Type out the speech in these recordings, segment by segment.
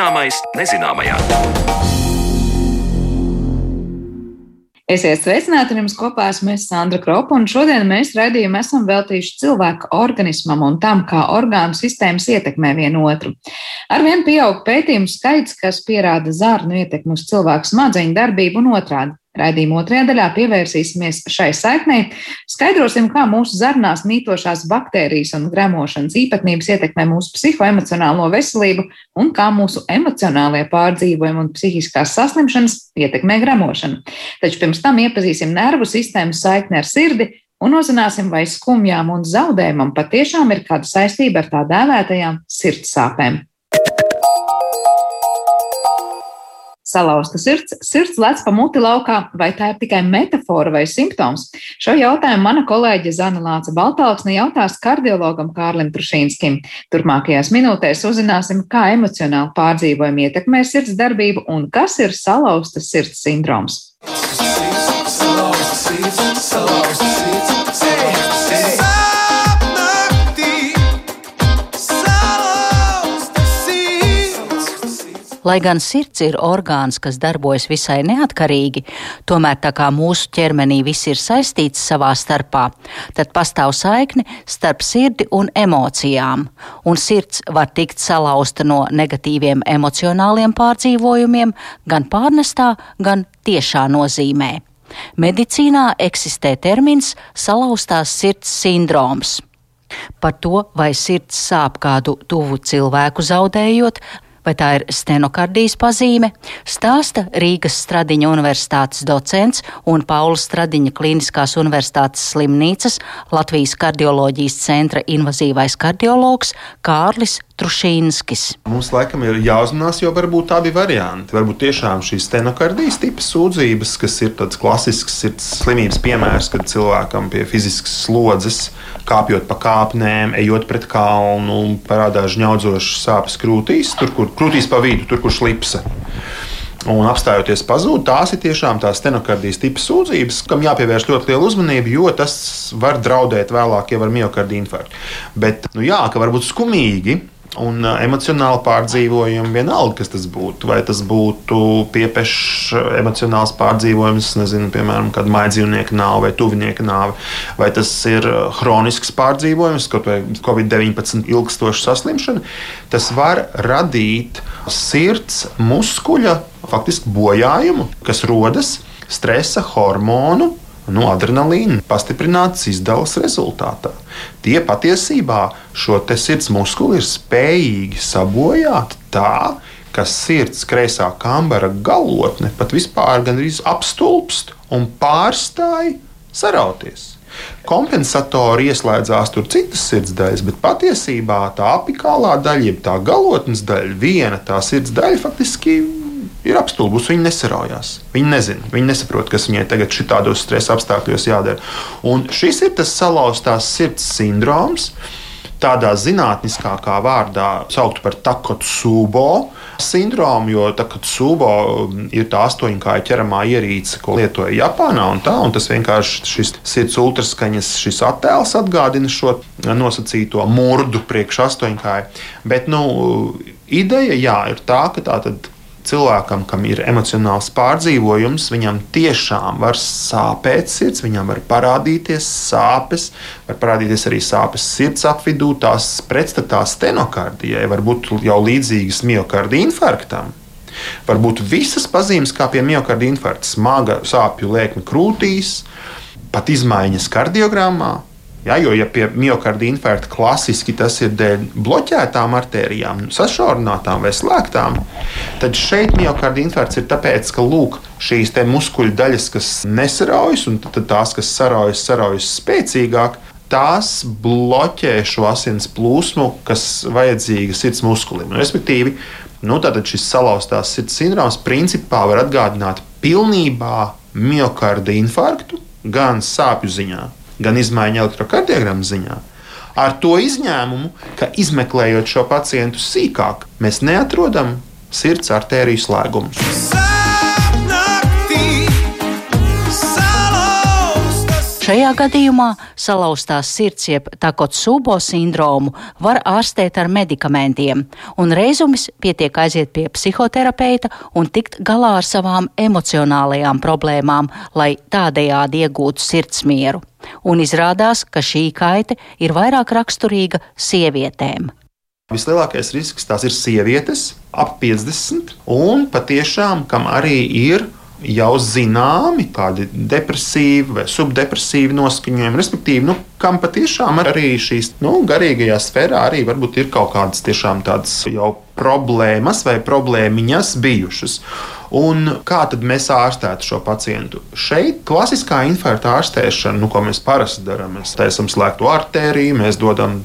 Zināmais nezināmajā. Esiet sveicināti, jums kopā esmu Sandra Kropa, un šodien mēs raidījumu esam veltījuši cilvēka organismam un tam, kā orgānu sistēmas ietekmē vienu otru. Arvien pieaug pētījumu skaits, kas pierāda zārnu ietekmu uz cilvēku smadzeņu darbību un otrādi. Raidījuma otrajā daļā pievērsīsimies šai saiknei, skaidrosim, kā mūsu zarnās mītošās baktērijas un gremošanas īpatnības ietekmē mūsu psihoemocionālo veselību un kā mūsu emocionālie pārdzīvojumi un psihiskās saslimšanas ietekmē gremošanu. Taču pirms tam iepazīsim nervu sistēmas saikni ar sirdi un uzzināsim, vai skumjām un zaudējumam patiešām ir kāda saistība ar tā dēvētajām sirds sāpēm. Salauzta sirds, sirds lec pa muti laukā, vai tā ir tikai metāfora vai simptoms? Šo jautājumu mana kolēģe Zana Lāca Baltāksne jautās kardiologam Kārlim Trušīnskim. Turpmākajās minūtēs uzzināsim, kā emocionāli pārdzīvojumi ietekmē sirds darbību un kas ir salauzta sirds sindroms. Salauzta sirds, salauzta sirds, salauzta sirds. Lai gan sirds ir orgāns, kas darbojas visai neatkarīgi, tomēr tā kā mūsu ķermenī viss ir saistīts savā starpā, tad pastāv saikne starp sirdi un emocijām, un sirds var tikt salauzta no negatīviem emocionāliem pārdzīvojumiem, gan pārnestā, gan tiešā nozīmē. Medicīnā eksistē termins salauztās sirds sindroms. Par to, vai sirds sāp kādu tuvu cilvēku zaudējot, vai tā ir stenokardijas pazīme, stāsta Rīgas Stradiņa universitātes docents un Paulas Stradiņa Kliniskās universitātes slimnīcas Latvijas kardioloģijas centra invazīvais kardiologs Kārlis Trušīnskis. Mums laikam ir jāuzmanās, jo varbūt abi varianti. Varbūt tiešām šīs stenokardijas tipa sūdzības, kas ir tāds klasisks sirds slimības piemērs, kad cilvēkam pie fiziskas slodzes, kāpjot pa kāpnēm, ejot pret kalnu, parādās žņaudzošas sāpes krūtīs, tur, kur krūtīs pa vidu, tur, kur slipsa un apstājoties pazūd, tās ir tiešām tās stenokardijas tipa sūdzības, kam jāpievērš ļoti liela uzmanība, jo tas var draudēt vēlāk jau ar miocardiju infarktu. Bet, nu jā, ka varbūt skumīgi un uh, emocionāli pārdzīvojumi, vienalga, kas tas būtu. Vai tas būtu piepešs emocionāls pārdzīvojums, nezinu, piemēram, kad maidzīvnieka nāve vai tuvinieka nāve, vai tas ir chronisks pārdzīvojums, kaut vai Covid-19 ilgstoša saslimšana, tas var radīt sirds muskuļa faktiski bojājumu, kas rodas stresa hormonu no adrenalīna pastiprinātas izdevas rezultātā. Tie patiesībā šo sirds muskuli ir spējīgi sabojāt tā, ka sirds kreisā kambara galotne pat vispār gandrīz apstulbst un pārstāj sarauties. Kompensatori ieslēdzās tur citas sirds daļas, bet patiesībā tā apikālā daļa, jeb tā galotnes daļa, viena tā sirds daļa faktiski ir apstulbusi. Viņa nesaraujās. Viņa nezina, viņa nesaprot, kas viņai tagad šādos stresa apstākļos jādara. Un šis ir tas salauztās sirds sindroms. Tādā zinātniskākā vārdā saukt par takotsubo sindromu, jo takotsubo ir tā astoņkāja ķeramā ierīce, ko lietoja Japānā. Un tā, un tas vienkārši šis sirds ultraskaņas šis attēls atgādina šo nosacīto murdu priekš astoņkāja. Bet nu, ideja jā, ir tā, ka tā tad cilvēkam, kam ir emocionāls pārdzīvojums, viņam tiešām var sāpēt sirds, viņam var parādīties sāpes, var parādīties arī sāpes sirds apvidū, tās pretstatā stenokardijai, var būt jau līdzīgas miocarda infarktam. Varbūt visas pazīmes kā pie miocarda infarkta, smaga sāpju lēkme krūtīs, pat izmaiņas kardiogrammā, Ja, jo, ja pie miocarda infarkta klasiski tas ir dēļ bloķētām artērijām, sašaurinātām vai slēgtām, tad šeit miocarda infarkts ir tāpēc, ka lūk, šīs muskuļu daļas, kas nesaraujas, un tad tās, kas saraujas, saraujas spēcīgāk, tās bloķē šo asins plūsmu, kas vajadzīga sirds muskulim. Respektīvi, nu, šis salauztās sirds sindroms principā var atgādināt pilnībā miocarda infarktu gan sāpju ziņā, gan izmaiņu elektrokardiogrammas ziņā. Ar to izņēmumu, ka izmeklējot šo pacientu sīkāk, mēs neatrodam sirds artēriju slēgumus. Šajā gadījumā salauztās sirds jeb takotsubo sindromu var ārstēt ar medikamentiem, un reizumis pietiek aiziet pie psihoterapeita un tikt galā ar savām emocionālajām problēmām, lai tādējādi iegūtu sirdsmieru. Un izrādās, ka šī kaite ir vairāk raksturīga sievietēm. Vislielākais risks tās ir sievietes, ap 50, un patiešām, kam arī ir jau zināmi kādi depresīvi vai subdepresīvi noskaņojumi, respektīvi, nu, kam patiešām arī šīs nu, garīgajā sfērā arī varbūt ir kaut kādas tiešām tādas jau problēmas vai problēmiņas bijušas. Un kā tad mēs ārstētu šo pacientu? Šeit klasiskā infarkta ārstēšana, nu, ko mēs parasti darām, mēs taisām slēgto artēriju, mēs dodam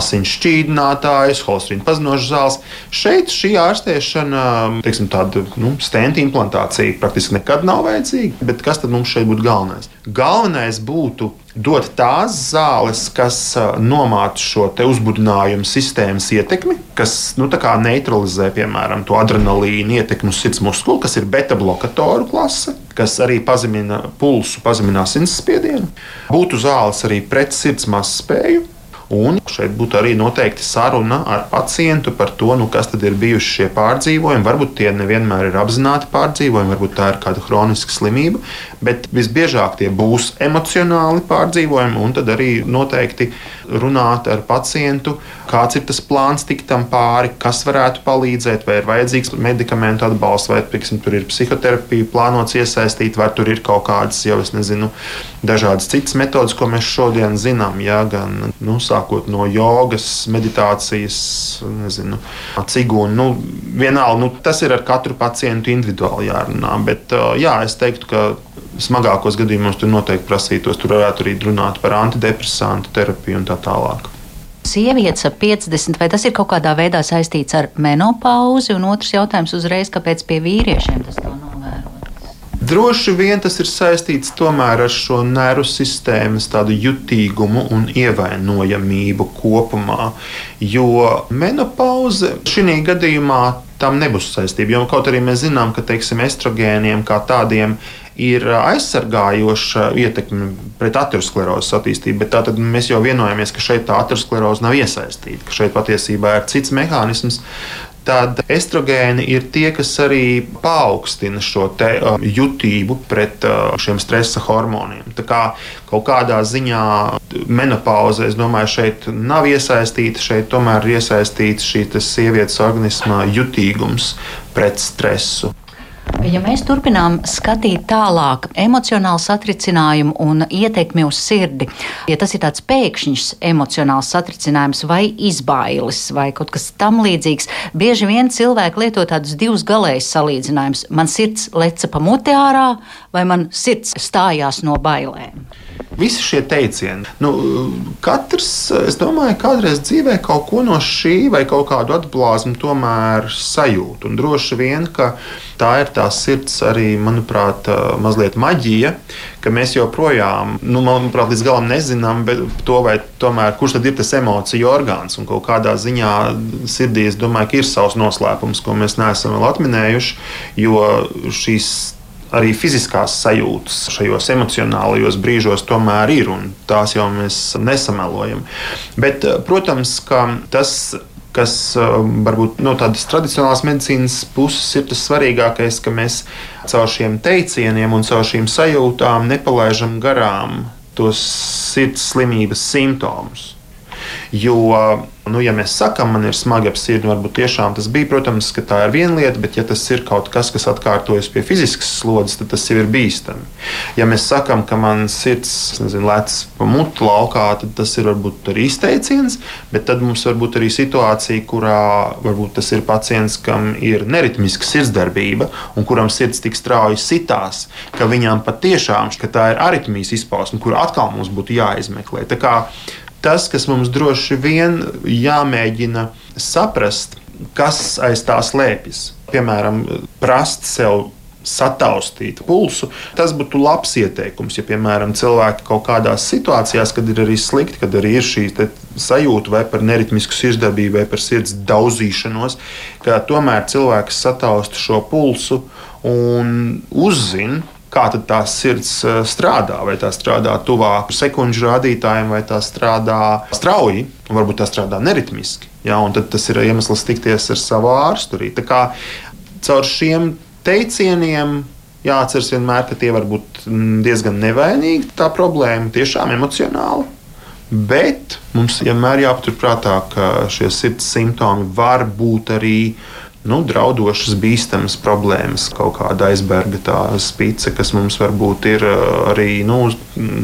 asins šķīdinātājus, holstrīnu pazinošas zāles. Šeit šī ārstēšana, teiksim, tāda nu, stenta implantācija praktiski nekad nav vajadzīga. Bet kas tad mums šeit būtu galvenais? Galvenais būtu dot tās zāles, kas nomāca šo uzbudinājumu sistēmas ietekmi, kas nu, neutralizē piemēram to adrenalīnu ietekmi uz sirds muskuli, kas ir beta blokatoru klase, kas arī pazemina pulsu, pazemina asinsspiedienu. Būtu zāles arī pret sirds mazspēju. Un šeit būtu arī noteikti saruna ar pacientu par to, nu, kas tad ir bijuši šie pārdzīvojumi. Varbūt tie nevienmēr ir apzināti pārdzīvojumi, varbūt tā ir kāda kroniska slimība, bet visbiežāk tie būs emocionāli pārdzīvojumi, un tad arī noteikti runāt ar pacientu, kāds ir tas plāns tikt tam pāri, kas varētu palīdzēt, vai ir vajadzīgs medikamentu atbalsts, vai piksim, tur ir psihoterapija plānots iesaistīt, vai tur ir kaut kādas jau, es nezinu, dažādas citas metodas, ko mēs šodien zinām, ja, gan nu, sāk sākot no jogas, meditācijas, nezinu, cigūnu. Nu, vienalga, nu, tas ir ar katru pacientu individuāli jārunā. Bet jā, es teiktu, ka smagākos gadījumos tur noteikti prasītos. Tur varētu arī runāt par antidepresantu terapiju un tā tālāk. Sievietes ap 50, vai tas ir kaut kādā veidā saistīts ar menopauzi? Un otrs jautājums uzreiz, kāpēc pie vīriešiem tas tā nav? Droši vien tas ir saistīts tomēr ar šo nervu sistēmas jutīgumu un ievainojamību kopumā. Jo menopauze šī gadījumā tam nebūs saistība. Jo kaut arī mēs zinām, ka teiksim, estrogēniem kā tādiem ir aizsargājoša ietekme pret aterosklerozes attīstību, bet tātad mēs jau vienojamies, ka šeit tā ateroskleroze nav iesaistīta, ka šeit patiesībā ir cits mehānisms tad estrogēni ir tie, kas arī paaugstina šo te, uh, jutību pret uh, šiem stresa hormoniem. Tā kā kaut kādā ziņā menopauze, es domāju, šeit nav iesaistīta, šeit tomēr ir iesaistīts šī sievietes organisma jutīgums pret stresu. Ja mēs turpinām skatīt tālāk emocionālu satricinājumu un ietekmi uz sirdi, ja tas ir tāds pēkšņs emocionāls satricinājums vai izbailes vai kaut kas tam līdzīgs, bieži vien cilvēki lieto tādus divus galējus salīdzinājumus. Man sirds leca pa mutē ārā vai man sirds stājās no bailēm. Visi šie teicieni, nu, katrs, es domāju, kādreiz dzīvē kaut ko no šī vai kaut kādu atblāzmu tomēr sajūt. Un droši vien, ka tā ir tā sirds arī, manuprāt, mazliet maģija, ka mēs joprojām, nu, manuprāt, līdz galam nezinām to, vai tomēr kurš tad ir tas emociju orgāns. Un kaut kādā ziņā sirdī, es domāju, ka ir savs noslēpums, ko mēs neesam vēl atminējuši, jo šīs arī fiziskās sajūtas šajos emocionālajos brīžos tomēr ir, un tās jau mēs nesamelojam. Bet, eh, protams, ka tas kas eh, varbūt no tādas tradicionālās medicīnas puses ir tas svarīgākais, ka mēs caur šiem teicieniem un caur šīm sajūtām nepalaidām garām tos sirds slimības simptomus. Jo, nu, ja mēs sakām, man ir smagi ap sirdi, varbūt tiešām tas bija, protams, ka tā ir viena lieta, bet ja tas ir kaut kas, kas atkārtojas pie fiziskas slodzes, tad tas jau ir bīstami. Ja mēs sakām, ka man sirds nezinu, lec pa mutu laukā, tad tas ir varbūt arī izteiciens, bet tad mums var būt arī situācija, kurā varbūt tas ir pacients, kam ir neritmiska sirdsdarbība un kuram sirds tik strauji sitās, ka viņam patiešām ka tā ir aritmijas izpausme, kur atkal mums būtu jāizmeklē. Tā kā tas, kas mums droši vien jāmēģina saprast, kas aiz tā slēpjas. Piemēram, prast sev sataustīt pulsu. Tas būtu labs ieteikums, ja, piemēram, cilvēki kaut kādās situācijās, kad ir arī slikti, kad arī ir šī sajūta vai par neritmisku sirdsdarbību, vai par sirds daudzīšanos, ka tomēr cilvēks satausta šo pulsu un uzzina, kā tā sirds strādā. Vai tā strādā tuvāk sekundžu rādītājiem, vai tā strādā strauji, un varbūt tā strādā neritmiski. Ja, tad tas ir iemesls tikties ar savu ārstu. Tā kā caur šiem teicieniem jāatceras vienmēr, ka tie var būt mm, diezgan nevainīgi. Tā problēma tiešām emocionāli. Bet mums vienmēr jāpaturprātā, ka šie sirds simptomi var būt arī nu, draudošas, bīstamas problēmas, kaut kāda aizberga spīce, kas mums varbūt ir arī nu,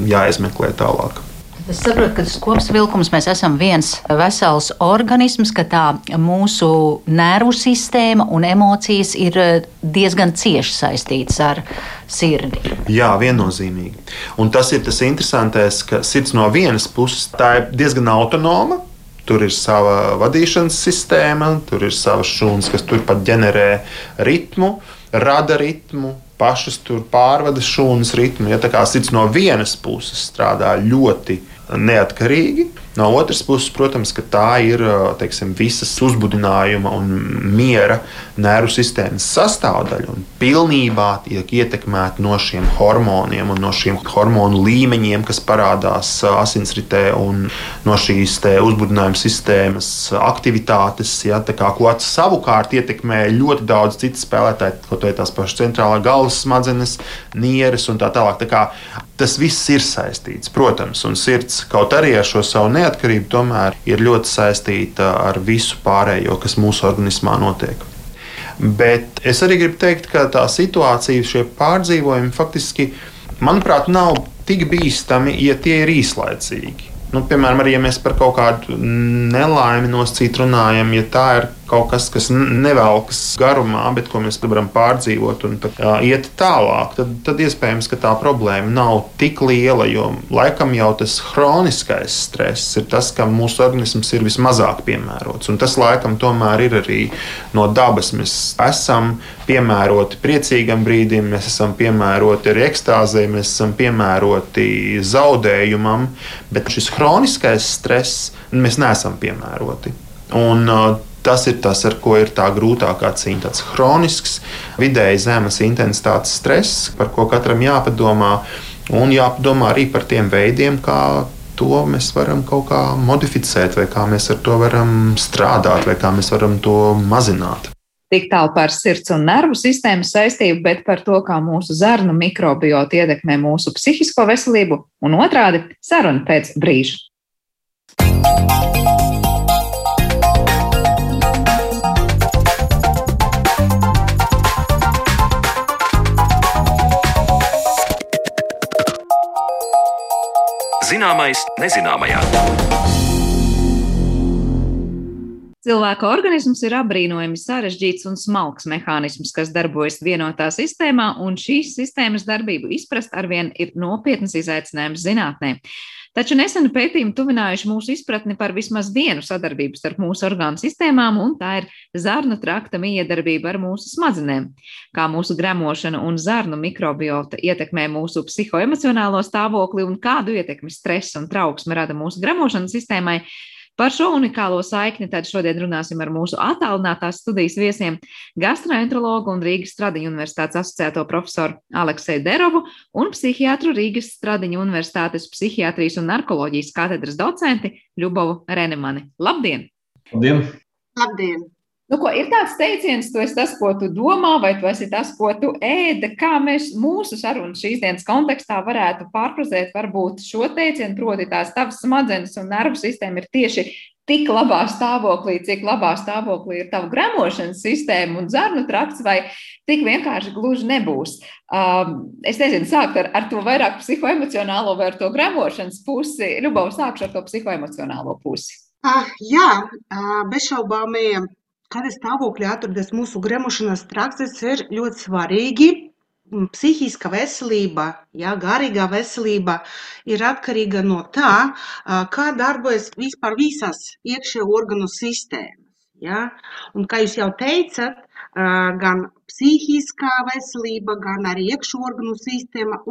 jāizmeklē tālāk. Es saprotu, ka tas kopsavilkums mēs esam viens vesels organisms, ka tā mūsu nervu sistēma un emocijas ir eh, diezgan cieši saistītas ar sirdi. Jā, viennozīmīgi. Un tas ir tas interesantais, ka sirds no vienas puses tā ir diezgan autonoma. Tur ir sava vadīšanas sistēma, tur ir savas šūnas, kas turpat ģenerē ritmu, rada ritmu, pašas tur pārvada šūnas ritmu. Ja tā kā sirds no vienas puses strādā ļoti neatkarīgi. No otras puses, protams, tā ir teiksim, visas uzbudinājuma un miera nervu sistēmas sastāvdaļa un pilnībā tiek ietekmēta no šiem hormoniem un no šiem hormonu līmeņiem, kas parādās asinsritē un no šīs uzbudinājuma sistēmas aktivitātes, ja, kā, ko savukārt ietekmē ļoti daudz citu spēlētāju, kaut vai tās pašas centrālā galvas smadzenes, nieres un tā tālāk. Tā kā, tas viss ir saistīts, protams, un sirds kaut arī ar šo savu neatkarību tomēr ir ļoti saistīta ar visu pārējo, kas mūsu organismā notiek. Bet es arī gribu teikt, ka tā situācija, šie pārdzīvojumi faktiski, manuprāt, nav tik bīstami, ja tie ir īslaicīgi. Nu, piemēram, arī ja mēs par kaut kādu nelaimi nosacīt runājam, ja tā ir kaut kas, kas nevelkas garumā, bet ko mēs varam pārdzīvot un pat, uh, iet tālāk, tad, tad iespējams, ka tā problēma nav tik liela. Jo laikam jau tas hroniskais stress ir tas, kam mūsu organisms ir vismazāk piemērots. Un tas laikam tomēr ir arī no dabas. Mēs esam piemēroti priecīgam brīdim, mēs esam piemēroti arī ekstāzē, mēs esam piemēroti zaudējumam, bet šis hroniskais stress mēs neesam piemēroti. Un, uh, Tas ir tas, ar ko ir tā grūtākā cīņa. Tāds chronisks, vidēji zemes intensitātes stress, par ko katram jāpadomā, un jāpadomā arī par tiem veidiem, kā to mēs varam kaut kā modificēt, vai kā mēs ar to varam strādāt, vai kā mēs varam to mazināt. Tik tālu par sirds un nervu sistēmas saistību, bet par to, kā mūsu zarnu mikrobiota ietekmē mūsu psihisko veselību, un otrādi - saruna pēc brīža. Zināmais nezināmajā. Cilvēka organisms ir apbrīnojami sarežģīts un smalks mehānisms, kas darbojas vienotā sistēmā, un šīs sistēmas darbību izprast arvien ir nopietns izaicinājums zinātnē. Taču neseni pētījumi tuvinājuši mūsu izpratni par vismaz vienu sadarbību starp mūsu orgānu sistēmām, un tā ir zarnu trakta miedarbība ar mūsu smadzenēm. Kā mūsu gremošana un zarnu mikrobiota ietekmē mūsu psihoemocionālo stāvokli un kādu ietekmi stress un trauksme rada mūsu gremošanas sistēmai, Par šo unikālo saikni tad šodien runāsim ar mūsu attālinātās studijas viesiem - gastroenterologu un Rīgas Stradiņu universitātes asociēto profesoru Alekseju Derovu un psihiatru Rīgas Stradiņu universitātes psihiatrijas un narkoloģijas katedras docenti Ļubovu Renemani. Labdien! Labdien! Labdien! Nu, ko, ir tāds teiciens, tu esi tas, ko tu domā, vai tu esi tas, ko tu ēdi. Kā mēs mūsu sarunas šīs dienas kontekstā varētu pārfrazēt, varbūt šo teicienu, proti, tās tavas smadzenes un nervu sistēma ir tieši tik labā stāvoklī, cik labā stāvoklī ir tava gremošanas sistēma un zarnu trakts, vai tik vienkārši gluži nebūs. Um, es nezinu, sākt ar, ar to vairāk psihoemocionālo vai ar to gremošanas pusi. Ļubov, sākšu ar to psihoemocionālo pusi. Ah, jā, bez šaubām kādā stāvoklī atrodas mūsu gremošanas trakts, ir ļoti svarīgi. Psihiska veselība, ja, garīgā veselība ir atkarīga no tā, kā darbojas vispār visas iekšējo organu sistēmas. Ja? Un, kā jūs jau teicat, gan psihiskā veselība, gan arī iekšā organu sistēma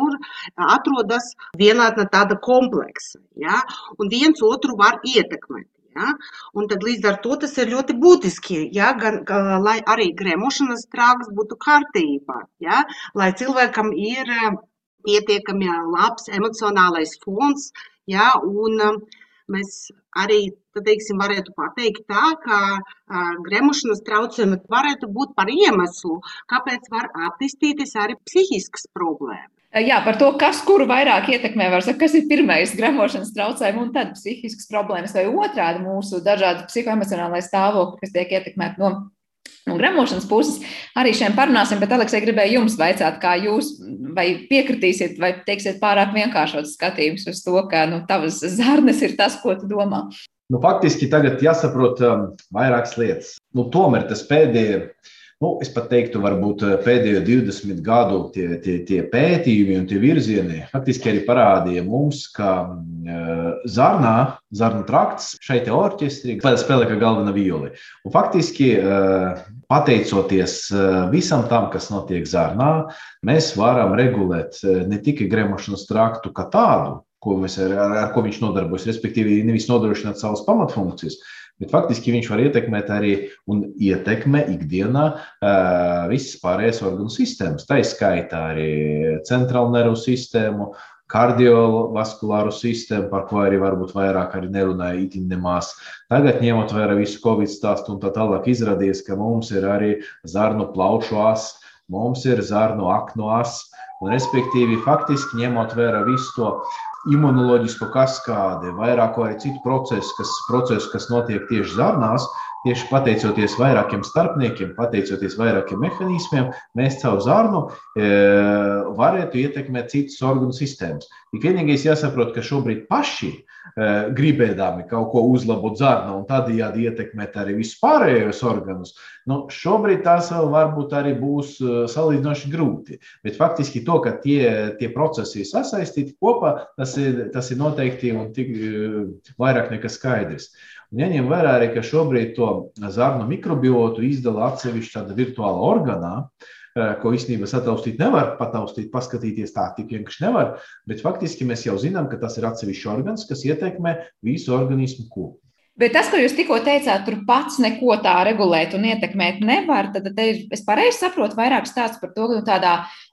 atrodas vienā tāda kompleksa. Ja? Un viens otru var ietekmēt. Ja? Un tad līdz ar to tas ir ļoti būtiski, ja? gan, gan, lai arī gremošanas trāks būtu kārtībā, ja? lai cilvēkam ir pietiekami labs emocionālais fons, ja? un mēs arī teiksim, varētu pateikt tā, ka uh, gremošanas traucējumi varētu būt par iemeslu, kāpēc var attīstīties arī psihiskas problēmas. Jā, par to, kas kuru vairāk ietekmē, var sakot, kas ir pirmais gremošanas traucējumi un tad psihiskas problēmas, vai otrādi mūsu dažādi psihoemocionālais stāvokļi, kas tiek ietekmēti no No gremošanas puses arī šiem parunāsim, bet, Aleksē, gribēju jums vaicāt, kā jūs vai piekritīsiet, vai teiksiet pārāk vienkāršots skatījums uz to, ka nu, tavas zarnas ir tas, ko tu domā. Nu, faktiski tagad jāsaprot um, vairākas lietas. Nu, tomēr tas pēdējais, nu, es pat teiktu, varbūt uh, pēdējo 20 gadu tie, tie, tie pētījumi un tie virzieni faktiski arī parādīja mums, ka uh, zarnā, zarnu trakts šeit orķestrī spēlē kā galvenā violi. Un faktiski, uh, pateicoties visam tam, kas notiek zarnā, mēs varam regulēt ne tikai gremošanas traktu kā tādu, ko ar, ar, ar ko viņš nodarbojas. Respektīvi, nevis nodrošināt savas pamatfunkcijas, bet faktiski viņš var ietekmēt arī un ietekmē ikdienā uh, visas pārējās organu sistēmas. Tā ir skaitā arī centrālu nervu sistēmu, kardiovaskulāru sistēmu, par ko arī varbūt vairāk arī nerunāja itin nemaz. Tagad, ņemot vērā visu covid stāstu un tā tālāk, izrādījās, ka mums ir arī zarnu plaušu as, mums ir zarnu aknu as, un respektīvi faktiski ņemot vērā visu to imunoloģisko kaskādi, vairāko arī citu procesu, kas, procesu, kas notiek tieši zarnās, tieši pateicoties vairākiem starpniekiem, pateicoties vairākiem mehānismiem, mēs caur zarnu e, varētu ietekmēt citas organu sistēmas. Tik vienīgais jāsaprot, ka šobrīd paši e, gribēdami kaut ko uzlabot zarnu un tādējādi ietekmēt arī visus pārējos organus, nu, šobrīd tas vēl varbūt arī būs e, salīdzinoši grūti. Bet faktiski to, ka tie, tie procesi ir sasaistīti kopā, tas ir, tas ir noteikti un tik e, vairāk nekā skaidrs. Un jāņem vērā arī, ka šobrīd to zarnu mikrobiotu izdala atsevišķi tāda virtuāla organā, Eh, ko īstenībā sataustīt nevar, pataustīt, paskatīties tā, tik vienkārši nevar. Bet faktiski mēs jau zinām, ka tas ir atsevišķs organs, kas ietekmē visu organismu kopumu. Bet tas, ko jūs tikko teicāt, tur pats neko tā regulēt un ietekmēt nevar, tad te, es pareizi saprotu vairāk stāsts par to, ka nu, tādā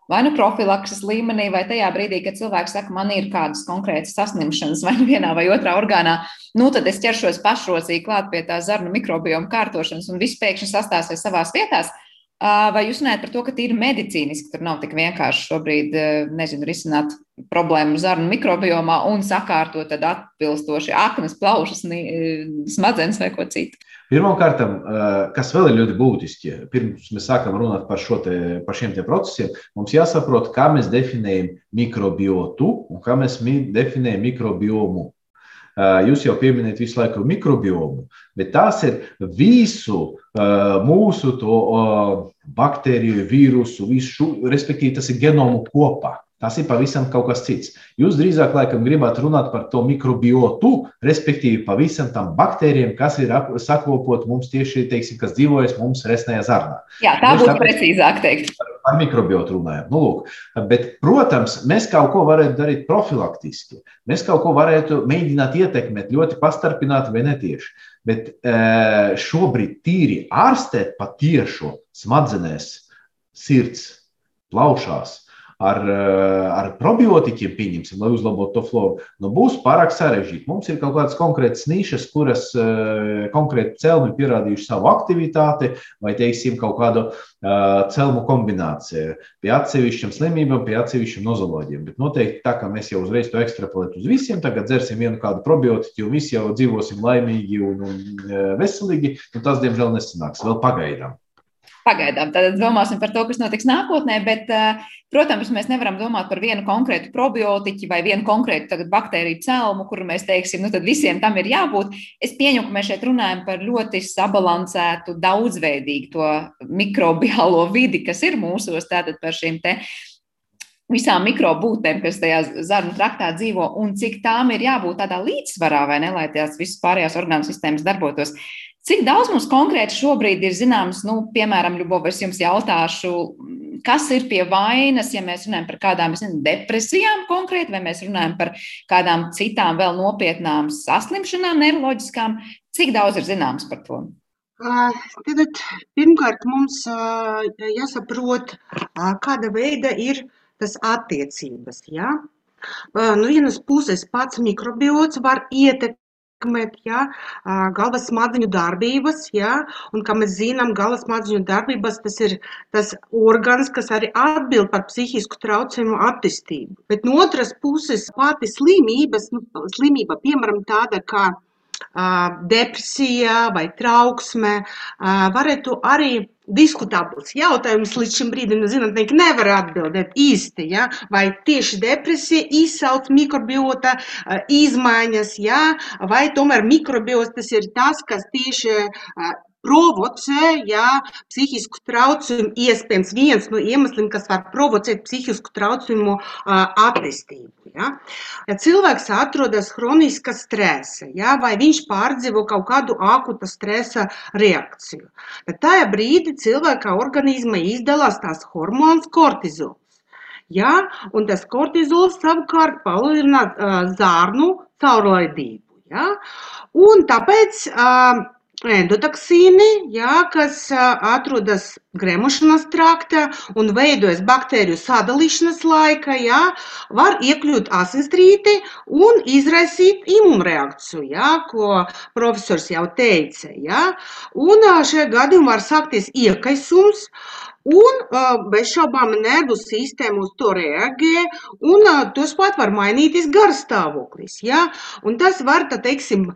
vai nu profilakses līmenī, vai tajā brīdī, kad cilvēks saka, man ir kādas konkrētas saslimšanas vai nu vienā vai otrā orgānā, nu tad es ķeršos pašrocīgi klāt pie tā zarnu mikrobioma kārtošanas un viss pēkšņi sastāsies savās vietās. Vai jūs runājat par to, ka tīri medicīniski tur nav tik vienkārši šobrīd nezinu, risināt problēmu zarnu mikrobiomā un sakārtot atbilstoši aknas, plaušas, smadzenes vai ko citu? Pirmkārt, kas vēl ir ļoti būtiski, pirms mēs sākam runāt par, te, par šiem procesiem, mums jāsaprot, kā mēs definējam mikrobiotu un kā mēs definējam mikrobiomu. Jūs jau pieminējat visu laiku mikrobiomu, bet tās ir visu mūsu to baktēriju, vīrusu, visu, respektīvi tas ir genomu kopā. Tas ir pavisam kaut kas cits. Jūs drīzāk laikam gribat runāt par to mikrobiotu, respektīvi pavisam tam baktērijiem, kas ir sakopot mums tieši, teiksim, kas dzīvojas mums resnējā zarnā. Jā, tā būtu precīzāk teikt. Par mikrobiotu runājam. Nu, lūk. Bet, protams, mēs kaut ko varētu darīt profilaktiski. Mēs kaut ko varētu mēģināt ietekmēt ļoti pastarpināti vai netieši. Bet šobrīd tīri ārstēt patiešo smadzenēs, sirds, plaušās ar, eh, ar probiotikiem, pieņemsim, lai uzlabotu to floru, nu, būs pārāk sarežģīti. Mums ir kaut kādas konkrētas nišas, kuras uh, konkrēti celmi pierādījuši savu aktivitāti, vai, teiksim, kaut kādu uh, celmu kombināciju pie atsevišķiem slimībām, pie atsevišķiem nozoloģiem. Bet noteikti tā, ka mēs jau uzreiz to ekstrapolētu uz visiem, tagad dzersim vienu kādu probiotiku, un visi jau dzīvosim laimīgi un, un veselīgi, nu, tas, diemžēl, nesanāks vēl pagaidām. Pagaidām, tad domāsim par to, kas notiks nākotnē, bet, eh, protams, mēs nevaram domāt par vienu konkrētu probiotiķu vai vienu konkrētu baktēriju celmu, kuru mēs teiksim, nu tad visiem tam ir jābūt. Es pieņemu, ka mēs šeit runājam par ļoti sabalansētu, daudzveidīgu to mikrobiālo vidi, kas ir mūsos, tātad par šīm te visām mikrobūtnēm, kas tajā zarnu traktā dzīvo, un cik tām ir jābūt tādā līdzsvarā, vai ne, lai tās visas pārējās orgānu sistēmas darbotos. Cik daudz mums konkrēti šobrīd ir zināms, nu, piemēram, Ļubov, es jums jautāšu, kas ir pie vainas, ja mēs runājam par kādām nezinu, depresijām konkrēti, vai mēs runājam par kādām citām vēl nopietnām saslimšanām, neiroloģiskām, Cik daudz ir zināms par to? Tad, pirmkārt, mums jāsaprot, kāda veida ir tas attiecības. Ja? No vienas puses, pats mikrobiots var ietekmēt ja, galvas smadzeņu darbības, ja, un, kā mēs zinām, galvas smadzeņu darbības tas ir tas organs, kas arī atbild par psihisku traucējumu attīstību. Bet no otras puses, pati slimības, nu, slimība, piemēram, tāda kā depresija vai trauksme, varētu arī diskutabls jautājums līdz šim brīdim nu, zinātnieki nevar atbildēt īsti, ja? vai tieši depresija izsauc mikrobiota izmaiņas, ja? vai tomēr mikrobiots tas ir tas, kas tieši provocē ja, psihisku traucējumu. Iespējams, viens no iemesliem, kas var provocēt psihisku traucējumu attīstību. Ja. ja cilvēks atrodas hroniska stresa, ja, vai viņš pārdzīvo kaut kādu akuta stresa reakciju, tad tajā brīdī cilvēka organisma izdalās tās hormons kortizols. Ja, un tas kortizols savukārt palielina uh, zārnu caurlaidību. Ja, un tāpēc uh, endotoksīni, jā, kas atrodas gremošanas traktā un veidojas baktēriju sadalīšanas laika, jā, var iekļūt asinsrīti un izraisīt imunreakciju, jā, ko profesors jau teica. Jā. Un šajā gadījumā var sākties iekaisums, Un bez šaubām nervu sistēma uz to reaģē, un tos pat var mainīties garstāvoklis. Ja? Un tas var, tā teiksim,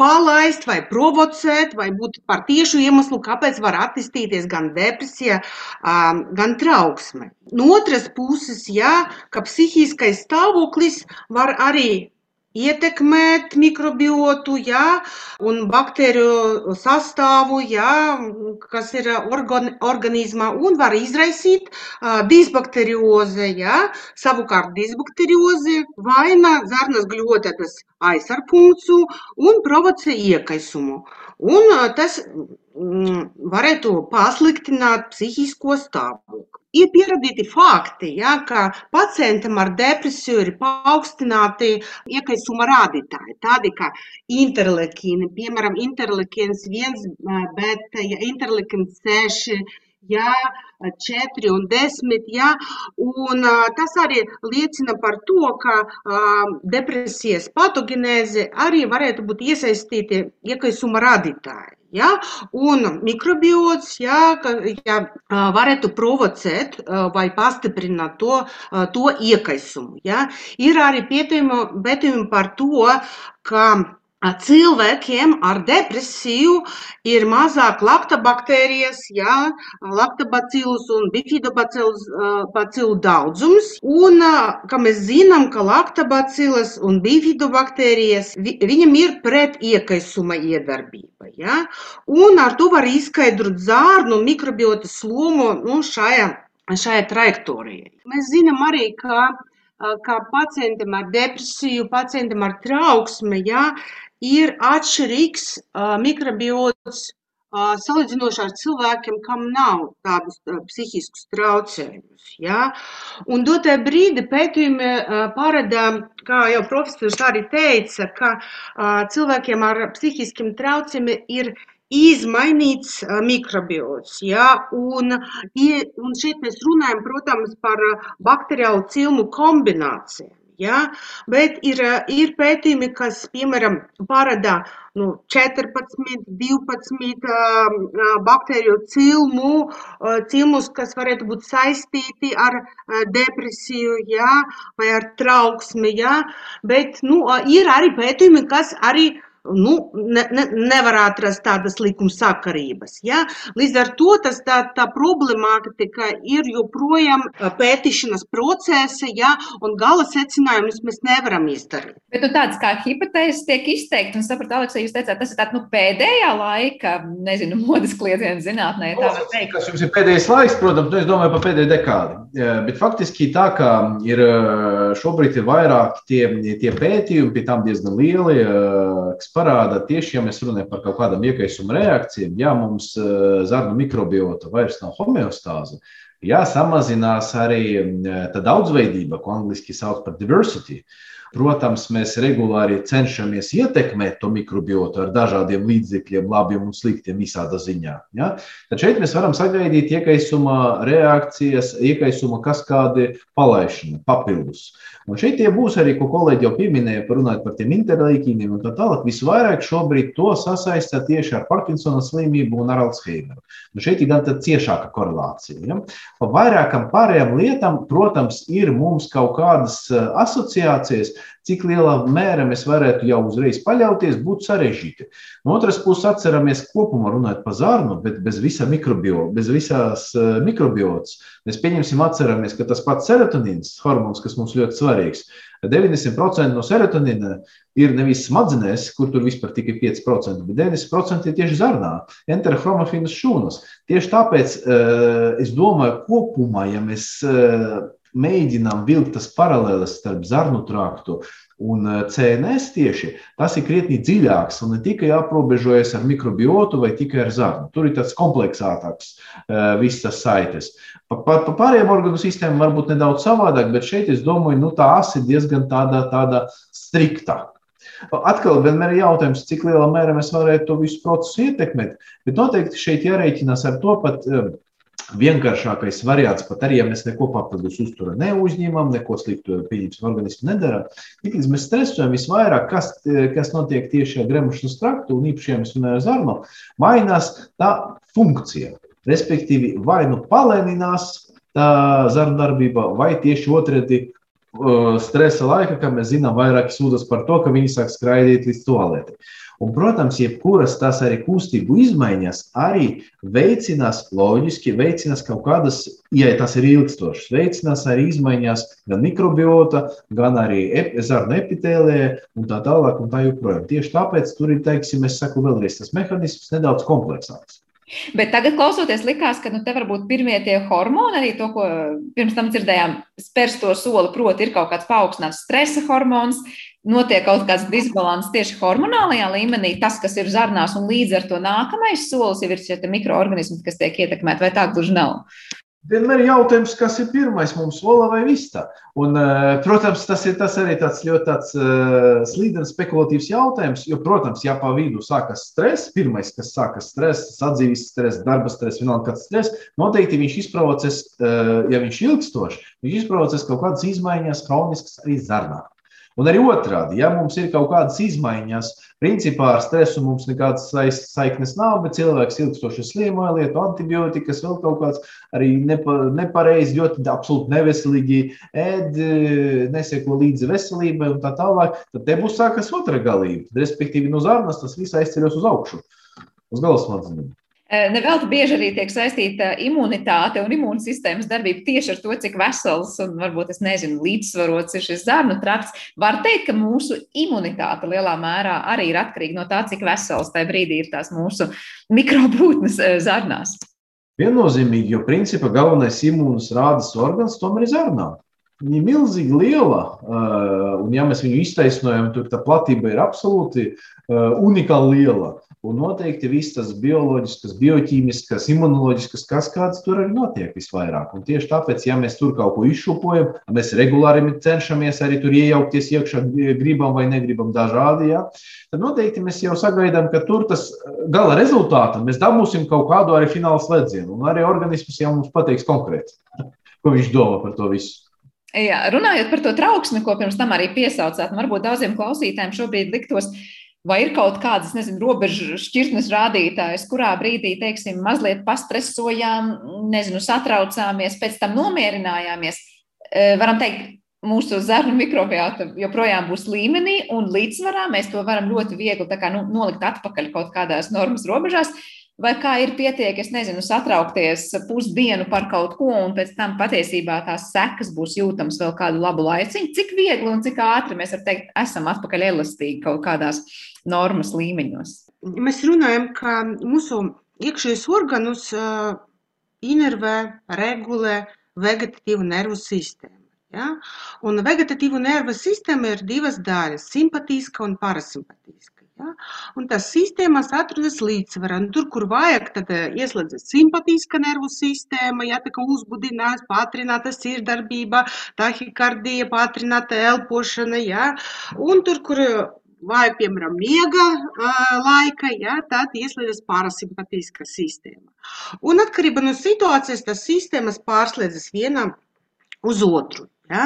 palaist vai provocēt, vai būt par tiešu iemeslu, kāpēc var attīstīties gan depresija, gan trauksme. No otras puses, ja, ka psihiskais stāvoklis var arī ietekmēt mikrobiotu, jā, un baktēriju sastāvu, jā, kas ir organ, organismā, un var izraisīt uh, disbakterioze, jā. Savukārt disbakterioze vaina zarnas gļotetes aizsarpunktu un provocē iekaisumu. Un uh, tas mm, varētu pasliktināt psihisko stāvokli. Ir pierādīti fakti, ja, ka pacientam ar depresiju ir paaugstināti iekaisuma rādītāji, tādi kā interleikīni, piemēram, interleikīns 1, bet ja interleikīns 6, ja, 4 un 10, ja, un tas arī liecina par to, ka depresijas patogenēze arī varētu būt iesaistīti iekaisuma rādītāji. Ja? Un mikrobiots ja, ja, varētu provocēt vai pastiprināt to, to iekaisumu. Ja? Ir arī pētījumi par to, ka cilvēkiem ar depresiju ir mazāk laktobaktērijas, jā, laktobacillus un bifidobacilu daudzums. Un, kā mēs zinām, ka laktobacillus un bifidobaktērijas, viņam ir pret iekaisuma iedarbība. Ja? Un ar to var izskaidrot zārnu mikrobiotas lomu nu, šajā, šajā trajektorijā. Mēs zinām arī, ka kā pacientam ar depresiju, pacientam ar trauksmi, ja, ir atšķirīgs uh, mikrobiots uh, salīdzinoši ar cilvēkiem, kam nav tādus uh, psihiskus traucējumus. Ja? Un dotē brīdi pētījumi uh, parāda, kā jau profesors arī teica, ka uh, cilvēkiem ar psihiskiem traucējumiem ir izmainīts mikrobiots. Ja? Un, un šeit mēs runājam, protams, par bakteriālu cilmu kombinācijām. Ja? Bet ir, ir pētījumi, kas, piemēram, parāda nu, 14, 12 uh, baktēriju cilmu, uh, cilmus, kas varētu būt saistīti ar uh, depresiju ja? vai ar trauksmi. Ja? Bet nu, ir arī pētījumi, kas arī nu, ne, ne, nevar atrast tādas likumsakarības. Ja? Līdz ar to tas, tā, tā problemātika ir joprojām pētīšanas procesa, ja? un gala secinājumus mēs nevaram izdarīt. Bet nu, tādas kā hipotēzes tiek izteikti, un sapratu, Aleksē, jūs teicāt, tas ir tāds nu, pēdējā laika, nezinu, modes kliedziens zinātnē, tā var teikt. Tas jums ir pēdējais laiks, protams, nu, es domāju par pēdējo dekādi. Bet faktiski tā kā ir šobrīd ir vairāk tie, tie pētījumi, pie tām diezgan lieli, kas parāda tieši, ja mēs runājam par kaut kādām iekaisuma reakcijām, ja mums zarnu mikrobiota vairs nav homeostāze, Jā, samazinās arī tā daudzveidība, ko angļuiski sauc par diversity. Protams, mēs regulāri cenšamies ietekmēt to mikrobiotu ar dažādiem līdzekļiem, labiem un sliktiem visādā ziņā. Ja? Tad šeit mēs varam sagaidīt iekaisuma reakcijas, iekaisuma kaskādi palaišana papildus. Un šeit tie būs arī, ko kolēģi jau pieminēja, runājot par tiem interleikīniem un tā tālāk. Visvairāk šobrīd to sasaista tieši ar Parkinsona slimību un ar Alzheimeru. Nu šeit ir gan ciešāka korelācija. Ja? Pa vairākam pārējām lietām, protams, ir mums kaut kādas asociācijas, cik lielā mērā mēs varētu jau uzreiz paļauties, būtu sarežģīti. No otras puses, atceramies kopumā runājot par zarnu, bet bez visa mikrobio, bez visās uh, mikrobiotas. Mēs pieņemsim, atceramies, ka tas pats serotonīns, hormons, kas mums ļoti svarīgs, 90% no serotonīna ir nevis smadzenēs, kur tur vispār tikai 5%, bet 90% ir tieši zarnā, enterochromofīnas šūnas. Tieši tāpēc uh, es domāju, kopumā, ja mēs uh, mēģinām vilkt tas paralēlis starp zarnu traktu un eh, CNS tieši, tas ir krietni dziļāks un ne tikai aprobežojas ar mikrobiotu vai tikai ar zarnu. Tur ir tāds kompleksātāks eh, viss tas saites. Pa, pa, pa pārējiem organu sistēmām varbūt nedaudz savādāk, bet šeit es domāju, nu tā asa ir diezgan tāda, tāda strikta. Atkal vienmēr ir jautājums, cik lielā mērā mēs varētu to visu procesu ietekmēt, bet noteikti šeit jārēķinās ar to pat eh, vienkāršākais variants, pat arī, ja mēs neko papildus uzturu neuzņemam, neko sliktu pieņemsim organismu nedaram, tik līdz mēs stresojam visvairāk, kas, kas notiek tieši ar gremušanas traktu un īpaši, ja mēs runājam ar zarnu, mainās tā funkcija. Respektīvi, vai nu palēninās tā zarnu darbība, vai tieši otrādi stresa laika, kā mēs zinām, vairāk sūdzas par to, ka viņi sāk skraidīt līdz toaletei. Un, protams, jebkuras tās arī kustību izmaiņas arī veicinās, loģiski veicinās kaut kādas, ja tas ir ilgstošas, veicinās arī izmaiņas gan mikrobiota, gan arī ep, zarnu epitēlē un tā tālāk un tā joprojām. Tieši tāpēc tur ir, teiksim, es saku vēlreiz, tas mehānisms nedaudz kompleksāks. Bet tagad, klausoties, likās, ka nu, te varbūt pirmie tie hormoni, arī to, ko pirms tam dzirdējām, spērs to soli, proti, ir kaut kāds paaugstināts stresa hormons, notiek kaut kāds disbalans tieši hormonālajā līmenī, tas, kas ir zarnās, un līdz ar to nākamais solis jau ir šie mikroorganismi, kas tiek ietekmēti, vai tā gluži nav? Vienmēr ir jautājums, kas ir pirmais mums, ola vai vista. Un, eh, protams, tas ir tas arī tāds ļoti tāds, uh, slīdens, spekulatīvs jautājums. Jo, protams, ja pa vidu sākas stress, pirmais, kas sākas stress, sadzīves stress, darba stress, vienalga kāds stress, noteikti viņš izprovocēs, uh, ja viņš ilgstoši, viņš izprovocēs kaut kādas izmaiņas, kroniskas arī zarnā. Un arī otrādi, ja mums ir kaut kādas izmaiņas, principā ar stresu mums nekādas saiknes nav, bet cilvēks ilgstoši slimoja, lieto antibiotikas, vēl kaut kāds arī nepa, nepareizi, ļoti absolūti neveselīgi ēd, neseko līdzi veselībai un tā tālāk, tad te būs sākas otra galība. Respektīvi, no zarnas tas viss aizceļos uz augšu, uz galvasmadzenēm. Eh, Nevelti bieži arī tiek saistīta imunitāte un imūnsistēmas darbība tieši ar to, cik vesels un varbūt es nezinu, līdzsvarots ir šis zarnu trakts. Var teikt, ka mūsu imunitāte lielā mērā arī ir atkarīga no tā, cik vesels tajā brīdī ir tās mūsu mikrobūtnes eh, zarnās. Viennozīmīgi, jo principā galvenais imūnas rādas organs tomēr ir zarnā. Viņa ir milzīgi liela, eh, un ja mēs viņu iztaisnojam, tad tā platība ir absolūti unikāli liela. Un noteikti viss tas bioloģiskas, bioķīmiskas, imunoloģiskas kaskādas tur arī notiek visvairāk. Un tieši tāpēc, ja mēs tur kaut ko izšūpojam, mēs regulāri cenšamies arī tur iejaukties iekšā, gribam vai negribam dažādi, ja, tad noteikti mēs jau sagaidām, ka tur tas gala rezultātā mēs dabūsim kaut kādu arī finālu slēdzienu. Un arī organisms jau mums pateiks konkrēti, ko viņš domā par to visu. Jā, runājot par to trauksmi, ko pirms tam arī piesaucāt, varbūt daudziem klausītājiem šobrīd liktos, Vai ir kaut kādas, nezinu, robežu šķirtnes rādītājas, kurā brīdī, teiksim, mazliet pastresojām, nezinu, satraucāmies, pēc tam nomierinājāmies? E, varam teikt, mūsu zarnu mikrobiota joprojām būs līmenī un līdzsvarā. Mēs to varam ļoti viegli kā, nu, nolikt atpakaļ kaut kādās normas robežās. Vai kā ir pietiek, es nezinu, satraukties pusdienu par kaut ko, un pēc tam patiesībā tās sekas būs jūtamas vēl kādu labu laiciņu? Cik viegli un cik ātri mēs varam teikt, esam atpakaļ elastīgi kaut kādās normas līmeņos? Mēs runājam, ka mūsu iekšējos organus uh, inervē, regulē vegetatīva nervu sistēma. Ja? Un vegetatīva nervu sistēma ir divas daļas - simpatiska un parasimpatiska. Ja? Un tas sistēmas atrodas līdzsvarā. Un tur, kur vajag, tad ieslēdzas simpatiska nervu sistēma, ja tā kā uzbudinās, pātrināta sirdarbība, tahikardija, pātrināta elpošana, ja? Un tur, kur vajag, piemēram, miega laika, ja, tad ieslēdzas parasimpatiska sistēma. Un atkarībā no situācijas tas sistēmas pārslēdzas vienam uz otru. Ja?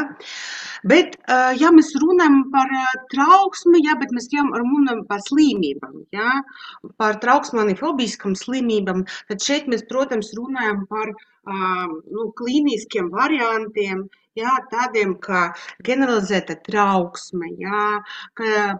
Bet, ja mēs runājam par trauksmi, ja, bet mēs jau runājam par slimībām, ja, par trauksmanifobiskām slimībām, tad šeit mēs, protams, runājam par nu, klīniskiem variantiem, jā, tādiem kā generalizēta trauksme, jā,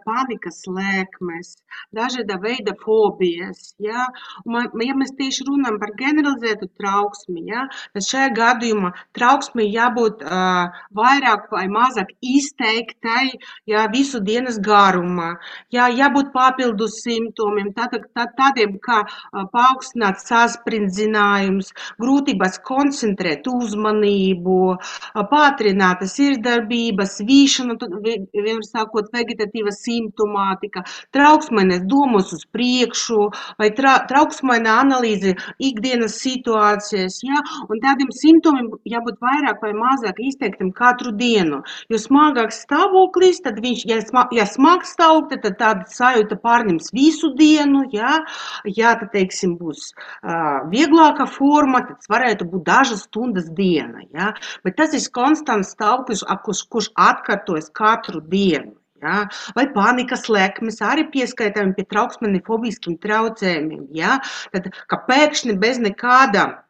panikas lēkmes, dažāda veida fobijas. Jā. Un, ja mēs tieši runājam par generalizētu trauksmi, jā, tad šajā gadījumā trauksme jābūt uh, vairāk vai mazāk izteiktai jā, visu dienas garumā. Jā, jābūt papildus simptomiem, tā, tā, tādiem kā uh, paaugstināts saspringzinājums, grūtības koncentrēt uzmanību, uh, pātrināta sirdsdarbība, svīšana, vienmēr sākot vegetatīva simptomātika, trauksmainas domas uz priekšu vai tra, trauksmaina analīze ikdienas situācijas, ja? un tādiem simptomiem jābūt vairāk vai mazāk izteiktam katru dienu. Jo smagāks stāvoklis, tad viņš, ja, sma, ja smags stāvoklis, tad tāda sajūta pārņems visu dienu, ja, ja tad, teiksim, būs uh, vieglāka forma, tad varētu būt dažas stundas diena, ja? bet tas ir konstants stāvoklis, kurš, kurš atkārtojas katru dienu. Ja? Vai panikas lēkmes arī pieskaitām pie trauksmenifobiskiem traucējumiem. Ja? Tad, ka pēkšņi bez nekāda